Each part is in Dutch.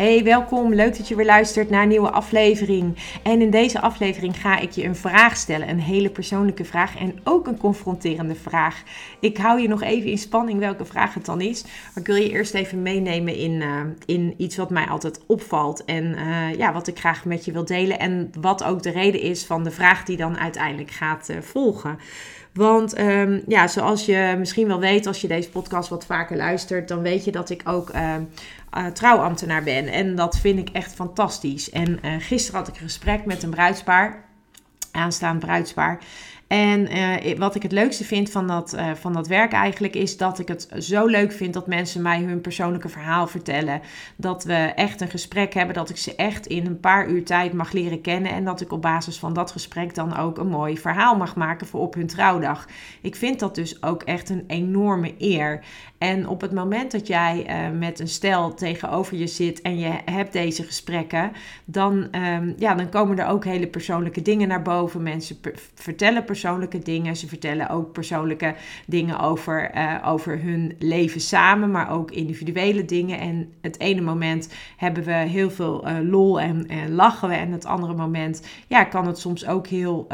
Hey, welkom. Leuk dat je weer luistert naar een nieuwe aflevering. En in deze aflevering ga ik je een vraag stellen. Een hele persoonlijke vraag en ook een confronterende vraag. Ik hou je nog even in spanning welke vraag het dan is. Maar ik wil je eerst even meenemen in, uh, in iets wat mij altijd opvalt. En uh, ja, wat ik graag met je wil delen. En wat ook de reden is van de vraag die dan uiteindelijk gaat uh, volgen. Want um, ja, zoals je misschien wel weet, als je deze podcast wat vaker luistert, dan weet je dat ik ook uh, uh, trouwambtenaar ben. En dat vind ik echt fantastisch. En uh, gisteren had ik een gesprek met een bruidspaar, aanstaand bruidspaar. En uh, wat ik het leukste vind van dat, uh, van dat werk eigenlijk is dat ik het zo leuk vind dat mensen mij hun persoonlijke verhaal vertellen. Dat we echt een gesprek hebben, dat ik ze echt in een paar uur tijd mag leren kennen. En dat ik op basis van dat gesprek dan ook een mooi verhaal mag maken voor op hun trouwdag. Ik vind dat dus ook echt een enorme eer. En op het moment dat jij uh, met een stel tegenover je zit en je hebt deze gesprekken, dan, um, ja, dan komen er ook hele persoonlijke dingen naar boven. Mensen per vertellen persoonlijke dingen. Ze vertellen ook persoonlijke dingen over, uh, over hun leven samen, maar ook individuele dingen. En het ene moment hebben we heel veel uh, lol en, en, lachen we. En het andere moment ja, kan het soms ook heel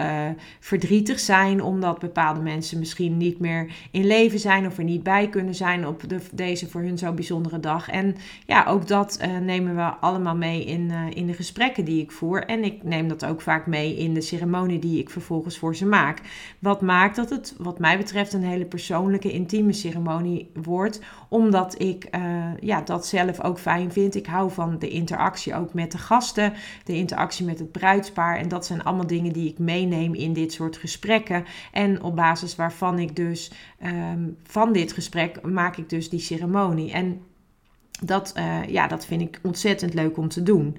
verdrietig zijn, omdat bepaalde mensen misschien niet meer in leven zijn of er niet bij kunnen zijn op de, deze voor hun zo bijzondere dag. En ja, ook dat nemen we allemaal mee in, in de gesprekken die ik voer. En ik neem dat ook vaak mee in de ceremonie die ik vervolgens voor ze maak. Wat maakt dat het, wat mij betreft, een hele persoonlijke, intieme ceremonie wordt. Omdat ik uh, ja, dat zelf ook fijn vind. Ik hou van de interactie ook met de gasten, de interactie met het bruidspaar. En dat zijn allemaal dingen die ik meeneem in dit soort gesprekken. En op basis waarvan ik dus um, van dit gesprek maak ik dus die ceremonie. En dat, uh, ja, dat vind ik ontzettend leuk om te doen.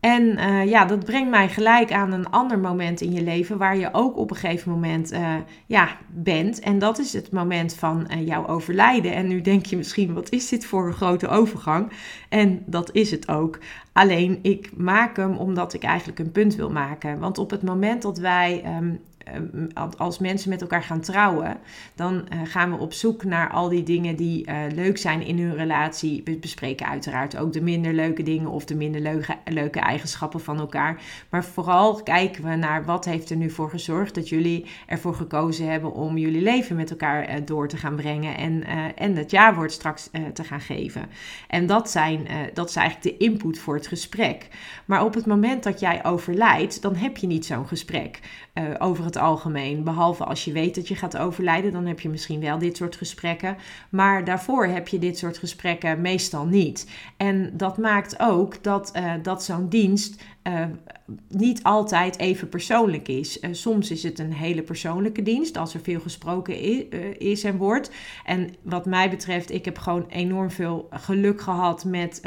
En uh, ja, dat brengt mij gelijk aan een ander moment in je leven waar je ook op een gegeven moment uh, ja, bent. En dat is het moment van uh, jouw overlijden. En nu denk je misschien, wat is dit voor een grote overgang? En dat is het ook. Alleen ik maak hem omdat ik eigenlijk een punt wil maken. Want op het moment dat wij um, als mensen met elkaar gaan trouwen, dan uh, gaan we op zoek naar al die dingen die uh, leuk zijn in hun relatie. We bespreken uiteraard ook de minder leuke dingen of de minder leuke, leuke eigenschappen van elkaar. Maar vooral kijken we naar wat heeft er nu voor gezorgd dat jullie ervoor gekozen hebben om jullie leven met elkaar uh, door te gaan brengen en, en het jaarwoord straks te gaan geven. En dat, zijn, dat is eigenlijk de input voor het gesprek. Maar op het moment dat jij overlijdt, dan heb je niet zo'n gesprek over het algemeen. Behalve als je weet dat je gaat overlijden, dan heb je misschien wel dit soort gesprekken. Maar daarvoor heb je dit soort gesprekken meestal niet. En dat maakt ook dat, uh, dat zo'n dienst uh, niet altijd even persoonlijk is. Uh, soms is het een hele persoonlijke dienst als er veel gesproken is, is, en wordt. En wat mij betreft, ik heb gewoon enorm veel geluk gehad met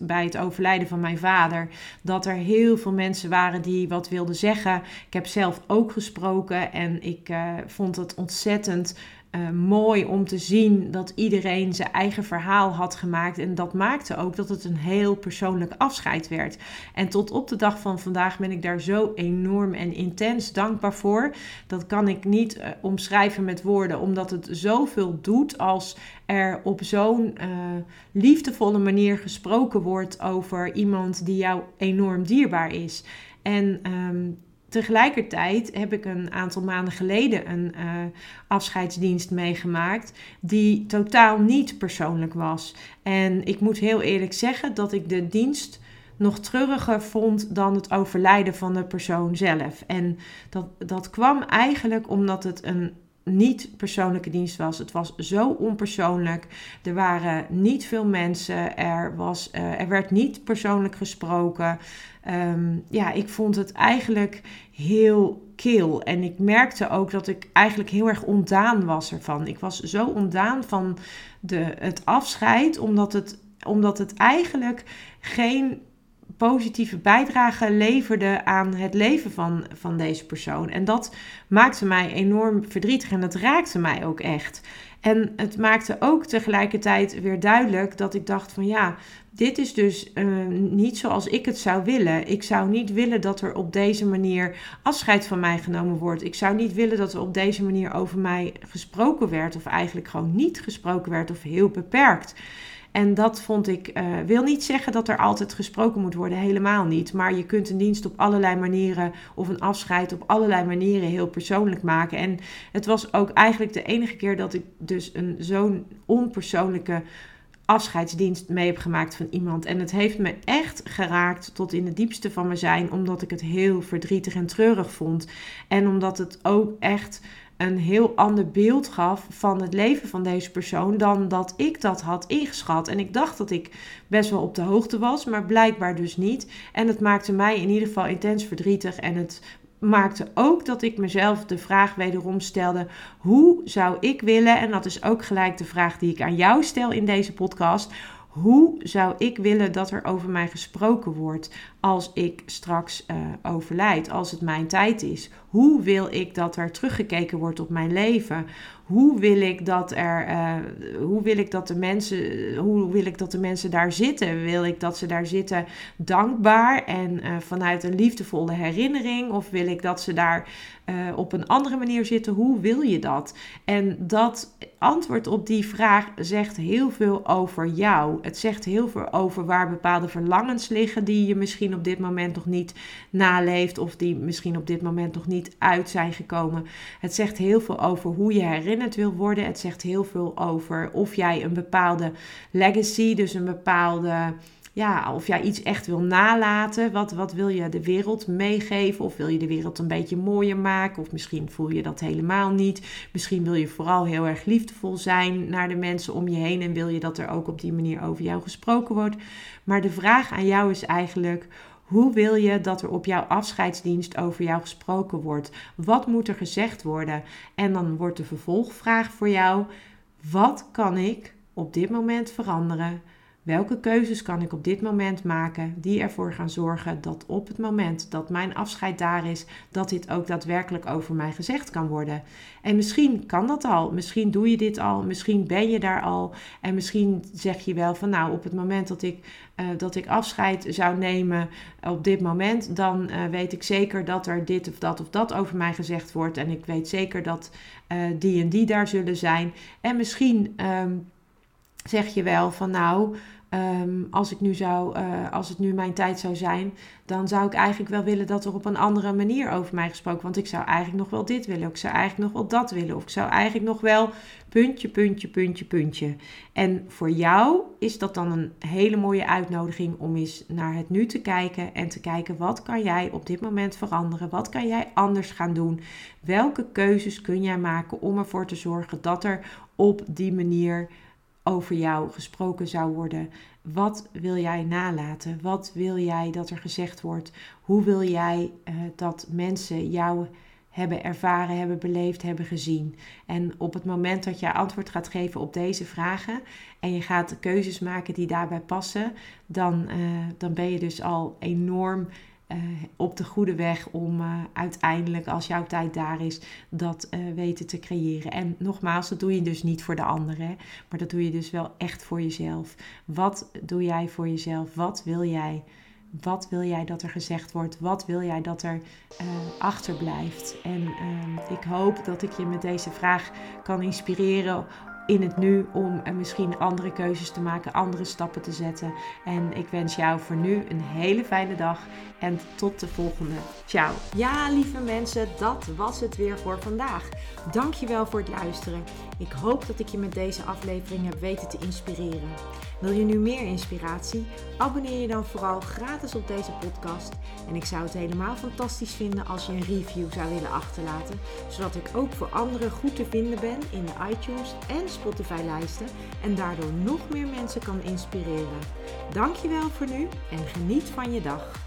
bij het overlijden van mijn vader. Dat er heel veel mensen waren die wat wilden zeggen. Ik heb zelf ook gesproken en ik vond het ontzettend uh, mooi om te zien dat iedereen zijn eigen verhaal had gemaakt. En dat maakte ook dat het een heel persoonlijk afscheid werd. En tot op de dag van vandaag ben ik daar zo enorm en intens dankbaar voor. Dat kan ik niet uh, omschrijven met woorden, omdat het zoveel doet als er op zo'n liefdevolle manier gesproken wordt over iemand die jou enorm dierbaar is. En um, Tegelijkertijd heb ik een aantal maanden geleden een uh, afscheidsdienst meegemaakt die totaal niet persoonlijk was. En ik moet heel eerlijk zeggen dat ik de dienst nog treuriger vond dan het overlijden van de persoon zelf. En dat, dat kwam eigenlijk omdat het een niet persoonlijke dienst was. Het was zo onpersoonlijk. Er waren niet veel mensen. Er, was, uh, er werd niet persoonlijk gesproken. Um, ja, ik vond het eigenlijk heel keel. En ik merkte ook dat ik eigenlijk heel erg ontdaan was ervan. Ik was zo ontdaan van de, het afscheid, omdat het, omdat het eigenlijk geen positieve bijdrage leverde aan het leven van, van deze persoon. En dat maakte mij enorm verdrietig en dat raakte mij ook echt. En het maakte ook tegelijkertijd weer duidelijk dat ik dacht van ja, dit is dus uh, niet zoals ik het zou willen. Ik zou niet willen dat er op deze manier afscheid van mij genomen wordt. Ik zou niet willen dat er op deze manier over mij gesproken werd of eigenlijk gewoon niet gesproken werd of heel beperkt. En dat vond ik, uh, wil niet zeggen dat er altijd gesproken moet worden, helemaal niet. Maar je kunt een dienst op allerlei manieren of een afscheid op allerlei manieren heel persoonlijk maken. En het was ook eigenlijk de enige keer dat ik dus een zo'n onpersoonlijke afscheidsdienst mee heb gemaakt van iemand. En het heeft me echt geraakt tot in het diepste van mijn zijn, omdat ik het heel verdrietig en treurig vond. En omdat het ook echt een heel ander beeld gaf van het leven van deze persoon dan dat ik dat had ingeschat. En ik dacht dat ik best wel op de hoogte was, maar blijkbaar dus niet. En het maakte mij in ieder geval intens verdrietig en het maakte ook dat ik mezelf de vraag wederom stelde: hoe zou ik willen, en dat is ook gelijk de vraag die ik aan jou stel in deze podcast. Hoe zou ik willen dat er over mij gesproken wordt als ik straks uh, overlijd, als het mijn tijd is? Hoe wil ik dat er teruggekeken wordt op mijn leven? Hoe wil ik dat er, uh, hoe wil ik dat de mensen, hoe wil ik dat de mensen daar zitten? Wil ik dat ze daar zitten dankbaar en uh, vanuit een liefdevolle herinnering? Of wil ik dat ze daar uh, op een andere manier zitten? Hoe wil je dat? En dat antwoord op die vraag zegt heel veel over jou. Het zegt heel veel over waar bepaalde verlangens liggen die je misschien op dit moment nog niet naleeft of die misschien op dit moment nog niet uit zijn gekomen. Het zegt heel veel over hoe je herinnerd wil worden. Het zegt heel veel over of jij een bepaalde legacy, dus een bepaalde ja, of jij iets echt wil nalaten. Wat, wat wil je de wereld meegeven? Of wil je de wereld een beetje mooier maken? Of misschien voel je dat helemaal niet. Misschien wil je vooral heel erg liefdevol zijn naar de mensen om je heen. En wil je dat er ook op die manier over jou gesproken wordt. Maar de vraag aan jou is eigenlijk. Hoe wil je dat er op jouw afscheidsdienst over jou gesproken wordt? Wat moet er gezegd worden? En dan wordt de vervolgvraag voor jou: wat kan ik op dit moment veranderen? Welke keuzes kan ik op dit moment maken die ervoor gaan zorgen dat op het moment dat mijn afscheid daar is, dat dit ook daadwerkelijk over mij gezegd kan worden? En misschien kan dat al, misschien doe je dit al, misschien ben je daar al en misschien zeg je wel van nou op het moment dat ik, uh, dat ik afscheid zou nemen op dit moment, dan uh, weet ik zeker dat er dit of dat of dat over mij gezegd wordt en ik weet zeker dat uh, die en die daar zullen zijn. En misschien. Um, zeg je wel van nou, Um, als, ik nu zou, uh, als het nu mijn tijd zou zijn, dan zou ik eigenlijk wel willen dat er op een andere manier over mij gesproken Want ik zou eigenlijk nog wel dit willen, ik zou eigenlijk nog wel dat willen, of ik zou eigenlijk nog wel puntje, puntje, puntje, puntje. En voor jou is dat dan een hele mooie uitnodiging om eens naar het nu te kijken en te kijken wat kan jij op dit moment veranderen? Wat kan jij anders gaan doen? Welke keuzes kun jij maken om ervoor te zorgen dat er op die manier over jou gesproken zou worden. Wat wil jij nalaten? Wat wil jij dat er gezegd wordt? Hoe wil jij uh, dat mensen jou hebben ervaren, hebben beleefd, hebben gezien? En op het moment dat jij antwoord gaat geven op deze vragen en je gaat keuzes maken die daarbij passen, dan, uh, dan ben je dus al enorm op de goede weg om uh, uiteindelijk, als jouw tijd daar is, dat uh, weten te creëren. En nogmaals, dat doe je dus niet voor de anderen, maar dat doe je dus wel echt voor jezelf. Wat doe jij voor jezelf? Wat wil jij? Wat wil jij dat er gezegd wordt? Wat wil jij dat er achterblijft? En ehm, ik hoop dat ik je met deze vraag kan inspireren in het nu om misschien andere keuzes te maken, andere stappen te zetten. En ik wens jou voor nu een hele fijne dag en tot de volgende. Ciao. Ja, lieve mensen, dat was het weer voor vandaag. Dankjewel voor het luisteren. Ik hoop dat ik je met deze aflevering heb weten te inspireren. Wil je nu meer inspiratie? Abonneer je dan vooral gratis op deze podcast. En ik zou het helemaal fantastisch vinden als je een review zou willen achterlaten, zodat ik ook voor anderen goed te vinden ben in de iTunes en Spotify-lijsten en daardoor nog meer mensen kan inspireren. Dankjewel voor nu en geniet van je dag.